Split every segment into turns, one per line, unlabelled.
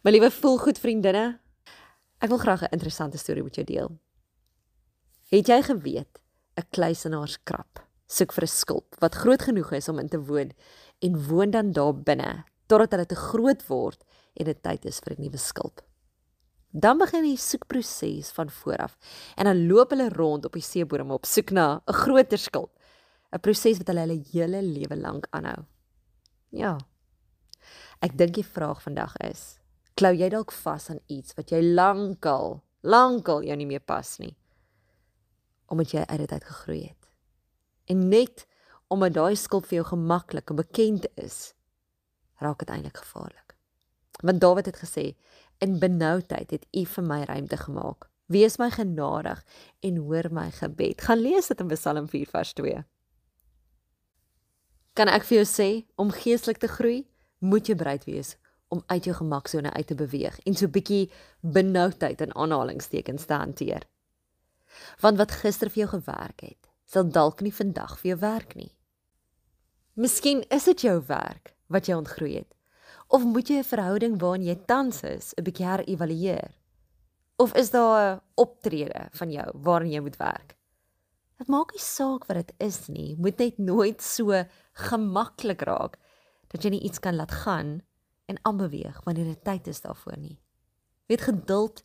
My liewe voelgoed vriendinne, ek wil graag 'n interessante storie met jou deel. Het jy geweet 'n kluisenaarskrap soek vir 'n skulp wat groot genoeg is om in te woon en woon dan daar binne totdat hulle te groot word en dit tyd is vir 'n nuwe skulp. Dan begin die soekproses van voor af en dan loop hulle rond op die seebodem op soek na 'n groter skulp. 'n Proses wat hulle hulle hele lewe lank aanhou. Ja. Ek dink die vraag vandag is, klou jy dalk vas aan iets wat jy lankal, lankal jou nie meer pas nie. Omdat jy uit dit uit gegroei het. En net omdat daai skulp vir jou gemaklik en bekend is, raak dit eintlik gevaarlik. Want Dawid het gesê, in benoudheid het U vir my ruimte gemaak. Wees my genadig en hoor my gebed. Gaan lees dit in Psalm 4 vers 2. Kan ek vir jou sê om geestelik te groei, moet jy bereid wees om uit jou gemaksone uit te beweeg en so 'n bietjie benoudheid in aanhalingstekens te hanteer. Want wat gister vir jou gewerk het, sal dalk nie vandag vir jou werk nie. Miskien is dit jou werk wat jy ontgroei het. Of moet jy 'n verhouding waarin jy tans is, 'n bietjie herëvalueer? Of is daar 'n optrede van jou waarin jy moet werk? Dit maak nie saak wat dit is nie, moet net nooit so gemaklik raak dat jy nie iets kan laat gaan en aanbeweeg wanneer dit tyd is daarvoor nie. Weet geduld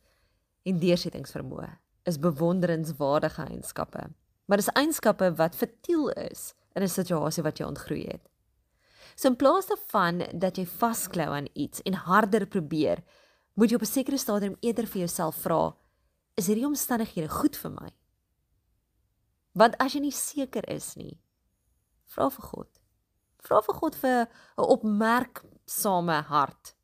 en deursettingsvermoë is bewonderenswaardige eienskappe, maar dis eienskappe wat vertiel is in 'n situasie wat jy ontgroei het. So in plaas daarvan dat jy vasklou aan iets en harder probeer, moet jy op 'n sekere stadium eerder vir jouself vra, is hierdie omstandighede goed vir my? Want as jy nie seker is nie, vra vir God. Vra vir God vir 'n opmerk same hart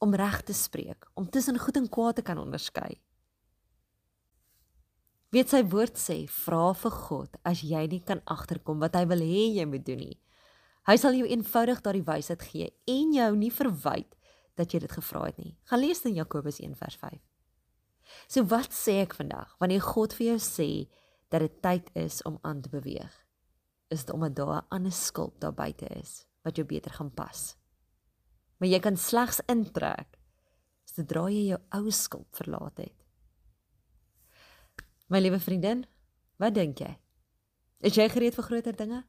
om reg te spreek, om tussen goed en kwaad te kan onderskei. Weet sy woord sê, vra vir God as jy nie kan agterkom wat hy wil hê jy moet doen nie. Hy sal jou eenvoudig daardie wysheid gee en jou nie verwyd dat jy dit gevra het nie. Gaan lees in Jakobus 1 vers 5. So wat sê ek vandag wanneer God vir jou sê dat dit tyd is om aan te beweeg? Is dit omdat daar 'n ander skulp daar buite is wat jou beter gaan pas? maar jy kan slegs intrek sodra jy jou ou skulp verlaat het. My liewe vriendin, wat dink jy? Is jy gereed vir groter dinge?